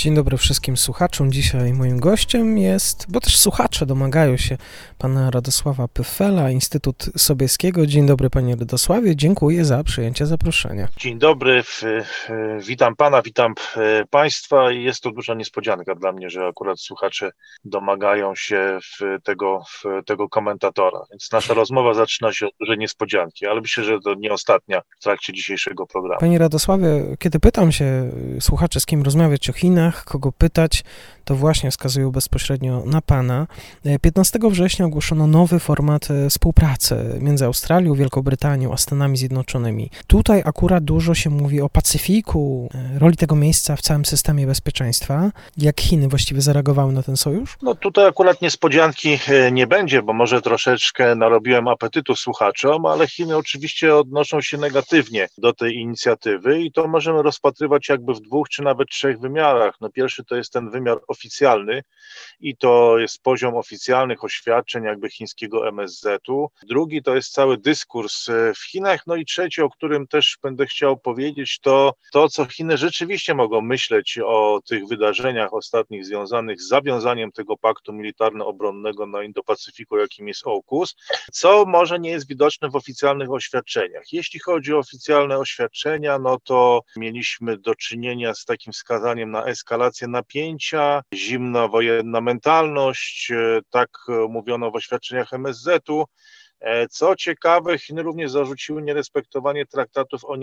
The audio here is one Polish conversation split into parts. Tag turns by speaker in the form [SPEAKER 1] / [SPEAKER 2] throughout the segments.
[SPEAKER 1] Dzień dobry wszystkim słuchaczom. Dzisiaj moim gościem jest, bo też słuchacze domagają się pana Radosława Pyfela, Instytut Sobieskiego. Dzień dobry panie Radosławie, dziękuję za przyjęcie zaproszenia.
[SPEAKER 2] Dzień dobry, witam pana, witam państwa. Jest to duża niespodzianka dla mnie, że akurat słuchacze domagają się tego, tego komentatora. Więc nasza rozmowa zaczyna się od dużej niespodzianki, ale myślę, że to nie ostatnia w trakcie dzisiejszego programu.
[SPEAKER 1] Panie Radosławie, kiedy pytam się słuchaczy, z kim rozmawiać o Chinach, kogo pytać, to właśnie wskazują bezpośrednio na Pana. 15 września ogłoszono nowy format e, współpracy między Australią, Wielką Brytanią a Stanami Zjednoczonymi. Tutaj akurat dużo się mówi o Pacyfiku, e, roli tego miejsca w całym systemie bezpieczeństwa. Jak Chiny właściwie zareagowały na ten sojusz?
[SPEAKER 2] No tutaj akurat niespodzianki e, nie będzie, bo może troszeczkę narobiłem apetytu słuchaczom, ale Chiny oczywiście odnoszą się negatywnie do tej inicjatywy i to możemy rozpatrywać jakby w dwóch czy nawet trzech wymiarach. No pierwszy to jest ten wymiar oficjalny i to jest poziom oficjalnych oświadczeń jakby chińskiego MSZ-u. Drugi to jest cały dyskurs e, w Chinach. No i trzeci, o którym też będę chciał powiedzieć, to to, co Chiny rzeczywiście mogą myśleć o tych wydarzeniach ostatnich związanych z zawiązaniem tego paktu militarno-obronnego na Indo-Pacyfiku, jakim jest AUKUS, co może nie jest widoczne w oficjalnych oświadczeniach. Jeśli chodzi o oficjalne oświadczenia, no to mieliśmy do czynienia z takim wskazaniem na eskalację napięcia, zimna wojenna mentalność, e, tak mówiono w oświadczeniach MSZ-u. E, co ciekawe, Chiny również zarzuciły nierespektowanie traktatów o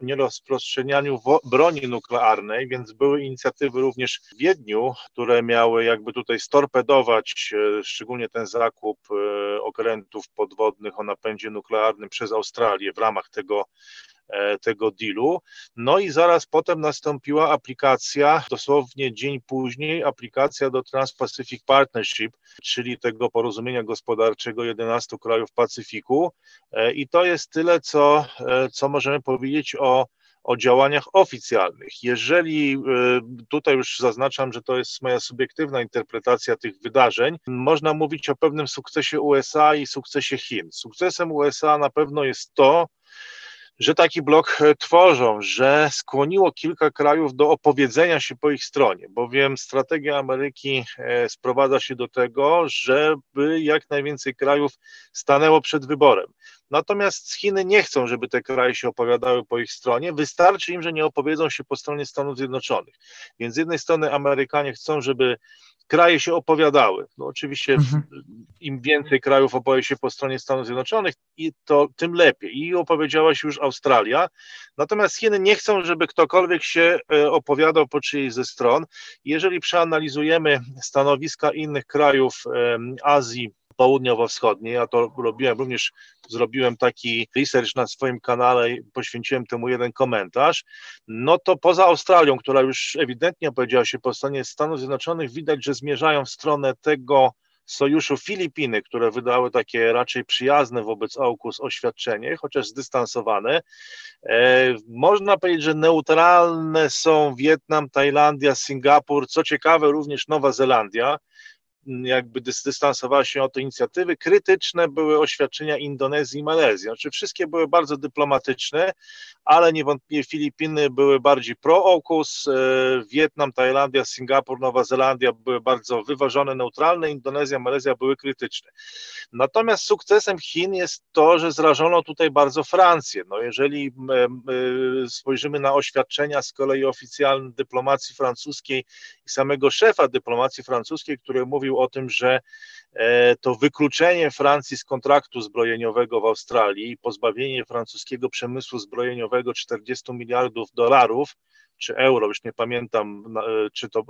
[SPEAKER 2] nierozprzestrzenianiu broni nuklearnej, więc były inicjatywy również w Wiedniu, które miały jakby tutaj storpedować e, szczególnie ten zakup okrętów podwodnych o napędzie nuklearnym przez Australię w ramach tego E, tego dealu. No i zaraz potem nastąpiła aplikacja, dosłownie dzień później, aplikacja do Trans-Pacific Partnership, czyli tego porozumienia gospodarczego 11 krajów Pacyfiku. E, I to jest tyle, co, e, co możemy powiedzieć o o działaniach oficjalnych. Jeżeli tutaj już zaznaczam, że to jest moja subiektywna interpretacja tych wydarzeń, można mówić o pewnym sukcesie USA i sukcesie Chin. Sukcesem USA na pewno jest to, że taki blok e, tworzą, że skłoniło kilka krajów do opowiedzenia się po ich stronie, bowiem strategia Ameryki e, sprowadza się do tego, żeby jak najwięcej krajów stanęło przed wyborem. Natomiast Chiny nie chcą, żeby te kraje się opowiadały po ich stronie. Wystarczy im, że nie opowiedzą się po stronie Stanów Zjednoczonych. Więc z jednej strony Amerykanie chcą, żeby kraje się opowiadały. No oczywiście mhm. im więcej krajów opowie się po stronie Stanów Zjednoczonych, i to tym lepiej. I opowiedziała się już Australia. Natomiast Chiny nie chcą, żeby ktokolwiek się e, opowiadał po czyjejś ze stron. Jeżeli przeanalizujemy stanowiska innych krajów Azji, południowo-wschodniej. Ja to robiłem również, zrobiłem taki research na swoim kanale i poświęciłem temu jeden komentarz. No to poza Australią, która już ewidentnie powiedziała się po stronie Stanów Zjednoczonych, widać, że zmierzają w stronę tego, sojuszu Filipiny, które wydały takie raczej przyjazne wobec AUKUS oświadczenie, chociaż zdystansowane. E, można powiedzieć, że neutralne są Wietnam, Tajlandia, Singapur, co ciekawe również Nowa Zelandia jakby dystansowała się od inicjatywy. Krytyczne były oświadczenia Indonezji i Malezji. Znaczy wszystkie były bardzo dyplomatyczne, ale niewątpliwie Filipiny były bardziej pro-AUKUS, e, Wietnam, Tajlandia, Singapur, Nowa Zelandia były bardzo wyważone, neutralne, Indonezja, Malezja były krytyczne. Natomiast sukcesem Chin jest to, że zrażono tutaj bardzo Francję. No jeżeli spojrzymy na oświadczenia z kolei oficjalne dyplomacji francuskiej i samego szefa dyplomacji francuskiej, który mówił o tym, że e, to wykluczenie Francji z kontraktu zbrojeniowego w Australii i pozbawienie francuskiego przemysłu zbrojeniowego 40 miliardów dolarów czy euro, już nie pamiętam, czy to w,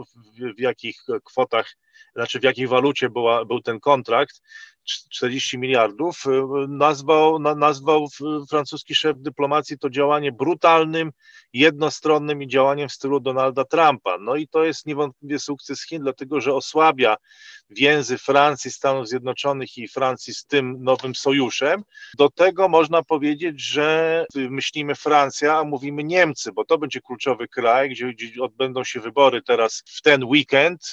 [SPEAKER 2] w jakich kwotach, znaczy w jakiej walucie była, był ten kontrakt, 40 miliardów, nazwał, nazwał francuski szef dyplomacji to działanie brutalnym, jednostronnym i działaniem w stylu Donalda Trumpa. No i to jest niewątpliwie sukces Chin, dlatego że osłabia więzy Francji, Stanów Zjednoczonych i Francji z tym nowym sojuszem. Do tego można powiedzieć, że myślimy Francja, a mówimy Niemcy, bo to będzie kluczowy kraj, gdzie, gdzie odbędą się wybory teraz w ten weekend.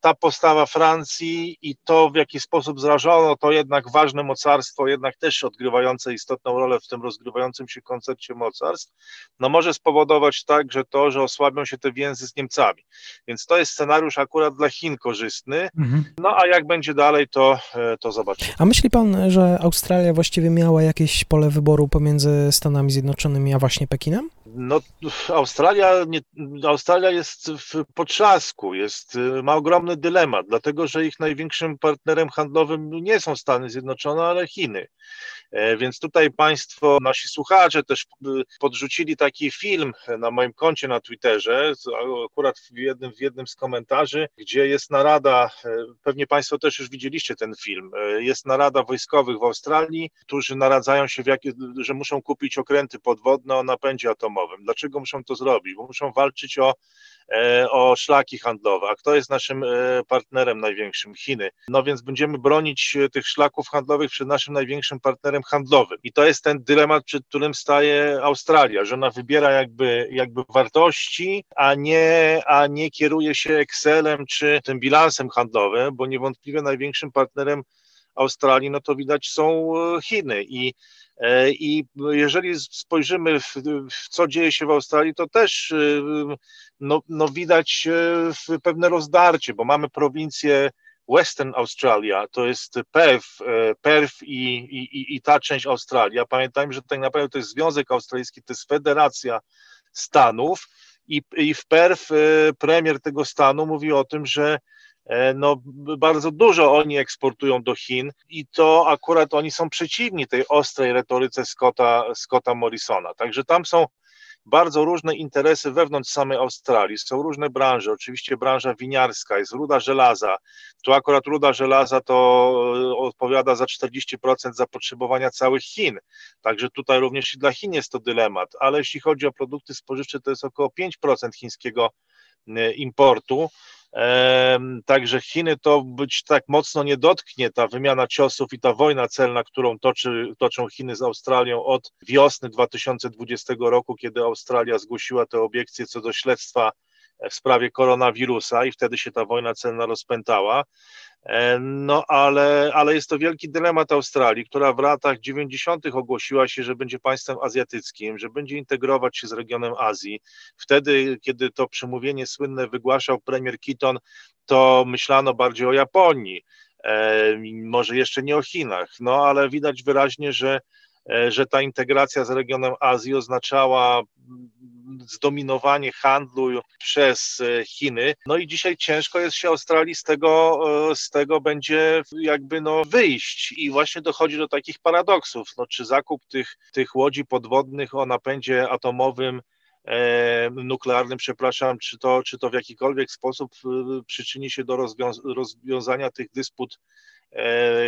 [SPEAKER 2] Ta postawa Francji i to, w jaki sposób zrażono to jednak ważne mocarstwo, jednak też odgrywające istotną rolę w tym rozgrywającym się koncercie mocarstw, no może spowodować tak, że to, że osłabią się te więzy z Niemcami. Więc to jest scenariusz akurat dla Chin korzystny. Mhm. No a jak będzie dalej, to, e, to zobaczymy.
[SPEAKER 1] A myśli pan, że Australia właściwie miała jakieś pole wyboru pomiędzy Stanami Zjednoczonymi a właśnie Pekinem?
[SPEAKER 2] No, Australia, nie, Australia jest w potrzasku, jest, ma ogromny dylemat, dlatego że ich największym partnerem handlowym nie są Stany Zjednoczone, ale Chiny. E, więc tutaj Państwo, nasi słuchacze też podrzucili taki film na moim koncie na Twitterze, akurat w jednym, w jednym z komentarzy, gdzie jest narada, e, pewnie Państwo też już widzieliście ten film, e, jest narada wojskowych w Australii, którzy naradzają się, że muszą kupić okręty podwodne o napędzie atomowym. Dlaczego muszą to zrobić? Bo muszą walczyć o E, o szlaki handlowe. A kto jest naszym e, partnerem największym? Chiny. No więc będziemy bronić e, tych szlaków handlowych przed naszym największym partnerem handlowym. I to jest ten dylemat, przed którym staje Australia, że ona wybiera jakby, jakby wartości, a nie, a nie kieruje się Excelem czy tym bilansem handlowym, bo niewątpliwie największym partnerem Australii, no to widać są Chiny i I jeżeli spojrzymy, w, w, co dzieje się w Australii, to też e, no, no widać e, pewne rozdarcie, bo mamy prowincję Western Australia, to jest Perth, Perth i, i, i ta część Australii. Pamiętajmy, że tak naprawdę to jest Związek Australijski, to jest federacja stanów i, i w Perth premier tego stanu mówi o tym, że E, no, bardzo dużo oni eksportują do Chin i to akurat oni są przeciwni tej ostrej retoryce Scotta, Scotta Morrisona. Także tam są bardzo różne interesy wewnątrz samej Australii. Są różne branże, oczywiście branża winiarska, jest ruda żelaza. Tu akurat ruda żelaza to e, odpowiada za 40% zapotrzebowania całych Chin. Także tutaj również i dla Chin jest to dylemat, ale jeśli chodzi o produkty spożywcze, to jest około 5% chińskiego e, importu. Także Chiny to być tak mocno nie dotknie ta wymiana ciosów i ta wojna celna, którą toczy, toczą Chiny z Australią od wiosny 2020 roku, kiedy Australia zgłosiła te obiekcje co do śledztwa w sprawie koronawirusa i wtedy się ta wojna celna rozpętała. E, no ale, ale jest to wielki dylemat Australii, która w latach 90. ogłosiła się, że będzie państwem azjatyckim, że będzie integrować się z regionem Azji. Wtedy, kiedy to przemówienie słynne wygłaszał premier Keaton, to myślano bardziej o Japonii, e, może jeszcze nie o Chinach, no ale widać wyraźnie, że że ta integracja z regionem Azji oznaczała zdominowanie handlu przez e, Chiny. No i dzisiaj ciężko jest się Australii z tego, e, z tego będzie jakby no wyjść i właśnie dochodzi do takich paradoksów. No, czy zakup tych, tych łodzi podwodnych o napędzie atomowym nuklearnym, przepraszam, czy to, czy to w jakikolwiek sposób przyczyni się do rozwiąz rozwiązania tych dysput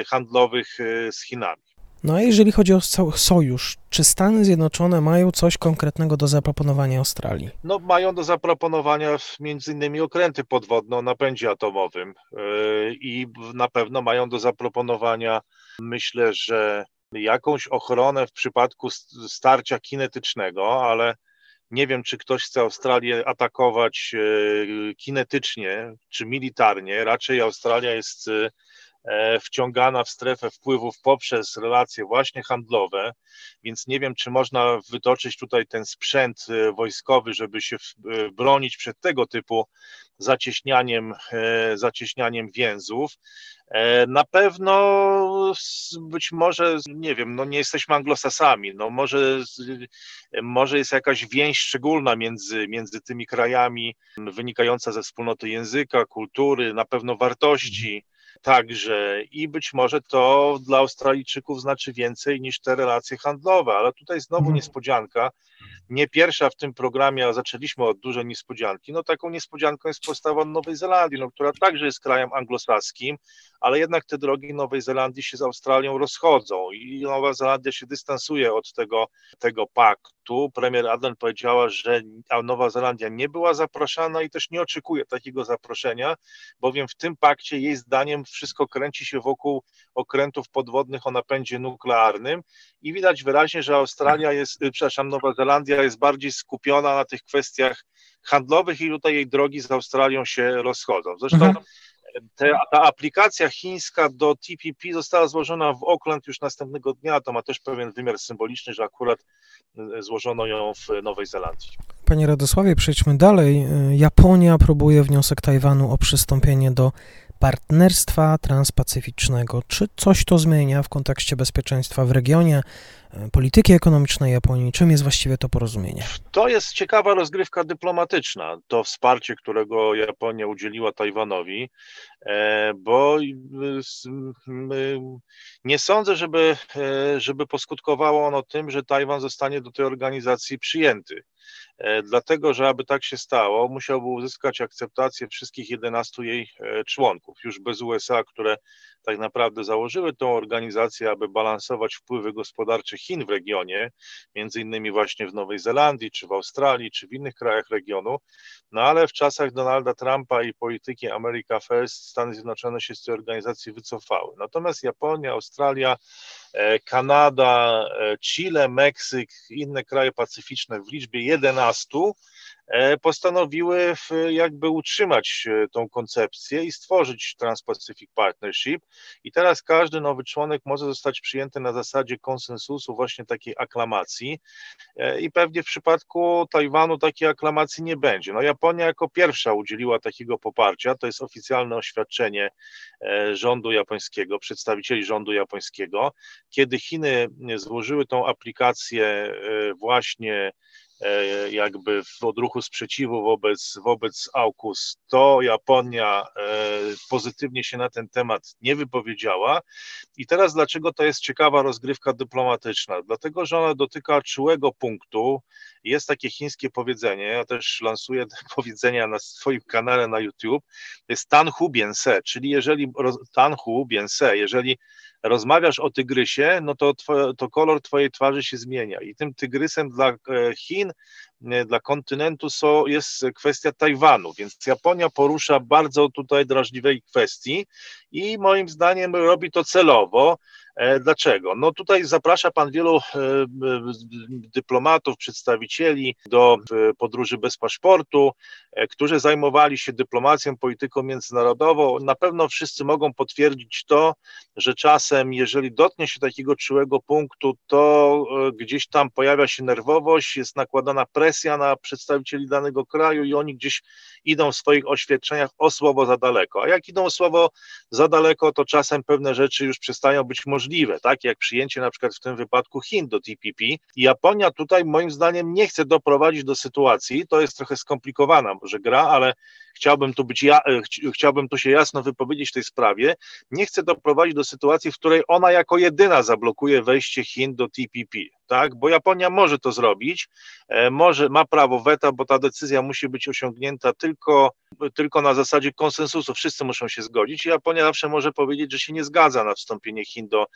[SPEAKER 2] handlowych z Chinami.
[SPEAKER 1] No a jeżeli chodzi o sojusz, czy Stany Zjednoczone mają coś konkretnego do zaproponowania Australii?
[SPEAKER 2] No mają do zaproponowania między innymi okręty podwodne o napędzie atomowym yy, i na pewno mają do zaproponowania, myślę, że jakąś ochronę w przypadku starcia kinetycznego, ale nie wiem, czy ktoś chce Australię atakować yy, kinetycznie czy militarnie. Raczej Australia jest yy, wciągana w strefę wpływów poprzez relacje właśnie handlowe, więc nie wiem, czy można wytoczyć tutaj ten sprzęt e, wojskowy, żeby się e, bronić przed tego typu zacieśnianiem, zacieśnianiem więzów. Na pewno być może, nie wiem, no nie jesteśmy anglosasami, no może, może jest jakaś więź szczególna między, między tymi krajami, wynikająca ze wspólnoty języka, kultury, na pewno wartości także i być może to dla Australijczyków znaczy więcej niż te relacje handlowe, ale tutaj znowu mhm. niespodzianka, nie pierwsza w tym programie, a zaczęliśmy od dużej niespodzianki. No taką niespodzianką jest postawa Nowej Zelandii, no, która także jest krajem anglosaskim, ale jednak te drogi Nowej Zelandii się z Australią rozchodzą i Nowa Zelandia się dystansuje od tego, tego paktu. Premier Adlen powiedziała, że Nowa Zelandia nie była zapraszana i też nie oczekuje takiego zaproszenia, bowiem w tym pakcie jej zdaniem wszystko kręci się wokół okrętów podwodnych o napędzie nuklearnym i widać wyraźnie, że Australia jest, przepraszam, Nowa Zelandia jest bardziej skupiona na tych kwestiach handlowych i tutaj jej drogi z Australią się rozchodzą. Zresztą mhm. te, ta aplikacja chińska do TPP została złożona w Auckland już następnego dnia. To ma też pewien wymiar symboliczny, że akurat y, złożono ją w Nowej Zelandii.
[SPEAKER 1] Panie Radosławie, przejdźmy dalej. Y, Japonia próbuje wniosek Tajwanu o przystąpienie do partnerstwa transpacyficznego. Czy coś to zmienia w kontekście bezpieczeństwa w regionie, e, polityki ekonomicznej Japonii? Czym jest właściwie to porozumienie?
[SPEAKER 2] To jest ciekawa rozgrywka dyplomatyczna, to wsparcie, którego Japonia udzieliła Tajwanowi, e, bo nie sądzę, żeby, e, żeby poskutkowało ono tym, że Tajwan zostanie do tej organizacji przyjęty. E, dlatego, że aby tak się stało, musiałby uzyskać akceptację wszystkich 11 jej e, członków, już bez USA, które tak naprawdę założyły tą organizację, aby balansować wpływy gospodarcze Chin w regionie, między innymi właśnie w Nowej Zelandii, czy w Australii, czy w innych krajach regionu. No ale w czasach Donalda Trumpa i polityki America First Stany Zjednoczone się z tej organizacji wycofały. Natomiast Japonia, Australia, Kanada, Chile, Meksyk, inne kraje pacyficzne w liczbie 11 E, postanowiły jakby utrzymać e, tą koncepcję i stworzyć Trans-Pacific Partnership. I teraz każdy nowy członek może zostać przyjęty na zasadzie konsensusu, właśnie takiej aklamacji. E, I pewnie w przypadku Tajwanu takiej aklamacji nie będzie. No, Japonia jako pierwsza udzieliła takiego poparcia. To jest oficjalne oświadczenie rządu japońskiego, przedstawicieli rządu japońskiego. Kiedy Chiny złożyły tą aplikację właśnie jakby w odruchu sprzeciwu wobec, wobec AUKUS, to Japonia e, pozytywnie się na ten temat nie wypowiedziała. I teraz dlaczego to jest ciekawa rozgrywka dyplomatyczna? Dlatego, że ona dotyka czułego punktu. Jest takie chińskie powiedzenie, ja też lansuję te powiedzenia na swoim kanale na YouTube, to jest Tanhu Biense, czyli jeżeli Tanhu Biense, jeżeli rozmawiasz o tygrysie, no to, to kolor twojej twarzy się zmienia. I tym tygrysem dla e, Chin, e, dla kontynentu jest kwestia Tajwanu, więc Japonia porusza bardzo tutaj drażliwej kwestii i moim zdaniem robi to celowo. E, dlaczego? No tutaj zaprasza Pan wielu e, dyplomatów, przedstawicieli do podróży bez paszportu, e, którzy zajmowali się dyplomacją, polityką międzynarodową. Na pewno wszyscy mogą potwierdzić to, że czasem, jeżeli dotknie się takiego czułego punktu, to gdzieś tam pojawia się nerwowość, jest nakładana presja na przedstawicieli danego kraju i oni gdzieś idą w swoich oświadczeniach o słowo za daleko. A jak idą o słowo za daleko, to czasem pewne rzeczy już przestają być możliwe, tak jak przyjęcie na przykład w tym wypadku Chin do TPP. Japonia tutaj moim zdaniem nie chce doprowadzić do sytuacji, to jest trochę skomplikowana może gra, ale chciałbym tu być ja, e, chciałbym tu się jasno wypowiedzieć w tej sprawie, nie chce doprowadzić do sytuacji, w której ona jako jedyna zablokuje wejście Chin do TPP, tak, bo Japonia może to zrobić, e, może, ma prawo weta, bo ta decyzja musi być osiągnięta tylko, tylko na zasadzie konsensusu, wszyscy muszą się zgodzić i Japonia zawsze może powiedzieć, że się nie zgadza na wstąpienie Chin do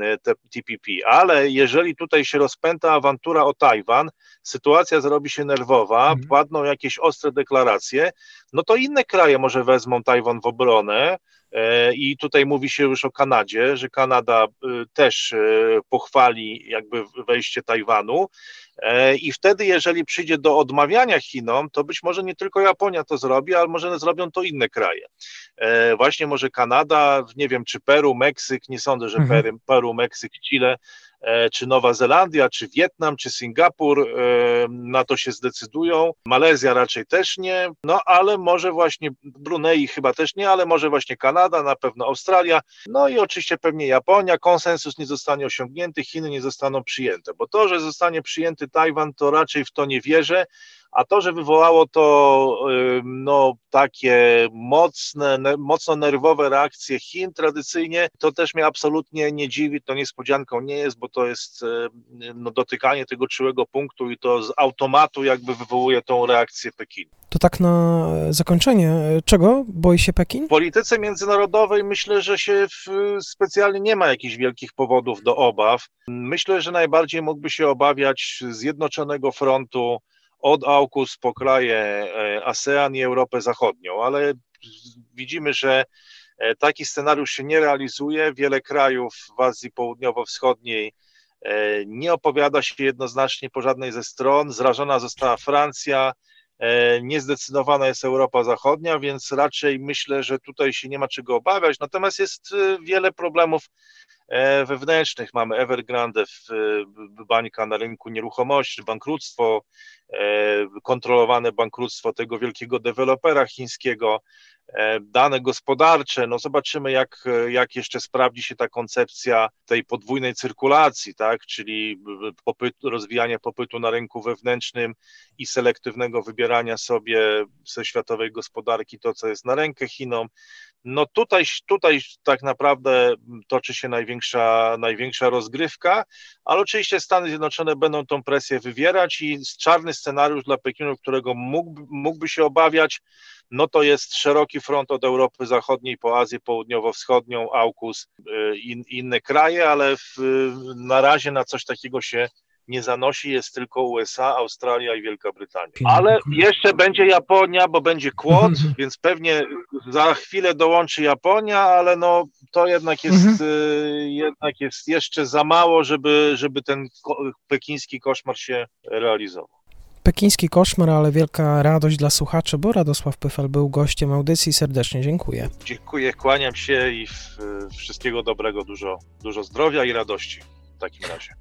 [SPEAKER 2] e, TPP, ale jeżeli tutaj się rozpęta awantura o Tajwan, sytuacja zrobi się nerwowa, mhm. padną jakieś ostre deklaracje, no to inne kraje może wezmą Tajwan w obronę, e, i tutaj mówi się już o Kanadzie, że Kanada e, też e, pochwali jakby wejście Tajwanu. I wtedy, jeżeli przyjdzie do odmawiania Chinom, to być może nie tylko Japonia to zrobi, ale może zrobią to inne kraje. Właśnie może Kanada, nie wiem, czy Peru, Meksyk, nie sądzę, że mhm. Peru, Peru Meksyk, Chile czy Nowa Zelandia, czy Wietnam, czy Singapur e, na to się zdecydują. Malezja raczej też nie, no ale może właśnie Brunei chyba też nie, ale może właśnie Kanada, na pewno Australia, no i oczywiście pewnie Japonia. Konsensus nie zostanie osiągnięty, Chiny nie zostaną przyjęte, bo to, że zostanie przyjęty Tajwan, to raczej w to nie wierzę A to, że wywołało to no, takie mocne, mocno nerwowe reakcje Chin tradycyjnie, to też mnie absolutnie nie dziwi, to niespodzianką nie jest, bo to jest no, dotykanie tego czułego punktu i to z automatu jakby wywołuje tą reakcję Pekinu.
[SPEAKER 1] To tak na zakończenie, czego boi się Pekin?
[SPEAKER 2] W polityce międzynarodowej myślę, że się specjalnie nie ma jakichś wielkich powodów do obaw. Myślę, że najbardziej mógłby się obawiać Zjednoczonego Frontu od AUKUS po kraje e, ASEAN i Europę Zachodnią, ale widzimy, że e, taki scenariusz się nie realizuje. Wiele krajów w Azji Południowo-Wschodniej e, nie opowiada się jednoznacznie po żadnej ze stron. Zrażona została Francja, niezdecydowana jest Europa Zachodnia, więc raczej myślę, że tutaj się nie ma czego obawiać. Natomiast jest wiele problemów wewnętrznych. Mamy Evergrande, bańka na rynku nieruchomości, bankructwo, E, kontrolowane bankructwo tego wielkiego dewelopera chińskiego, e, dane gospodarcze, no zobaczymy jak, jak jeszcze sprawdzi się ta koncepcja tej podwójnej cyrkulacji, tak, czyli popyt, rozwijania popytu na rynku wewnętrznym i selektywnego wybierania sobie ze światowej gospodarki to, co jest na rękę Chinom. No tutaj, tutaj tak naprawdę toczy się największa, największa rozgrywka, ale oczywiście Stany Zjednoczone będą tą presję wywierać i czarny scenariusz dla Pekinu, którego mógłby, mógłby się obawiać, no to jest szeroki front od Europy Zachodniej po Azję Południowo-Wschodnią, AUKUS, y, in, inne kraje, ale w, na razie na coś takiego się nie zanosi, jest tylko USA, Australia i Wielka Brytania. Ale jeszcze będzie Japonia, bo będzie kłod, mhm. więc pewnie za chwilę dołączy Japonia, ale no to jednak jest, mhm. Y, jednak jest jeszcze za mało, żeby, żeby ten pekiński koszmar się realizował.
[SPEAKER 1] Pekiński koszmar, ale wielka radość dla słuchaczy, bo Radosław Pyfel był gościem audycji. Serdecznie dziękuję.
[SPEAKER 2] Dziękuję, kłaniam się i wszystkiego dobrego, dużo, dużo zdrowia i radości w takim razie.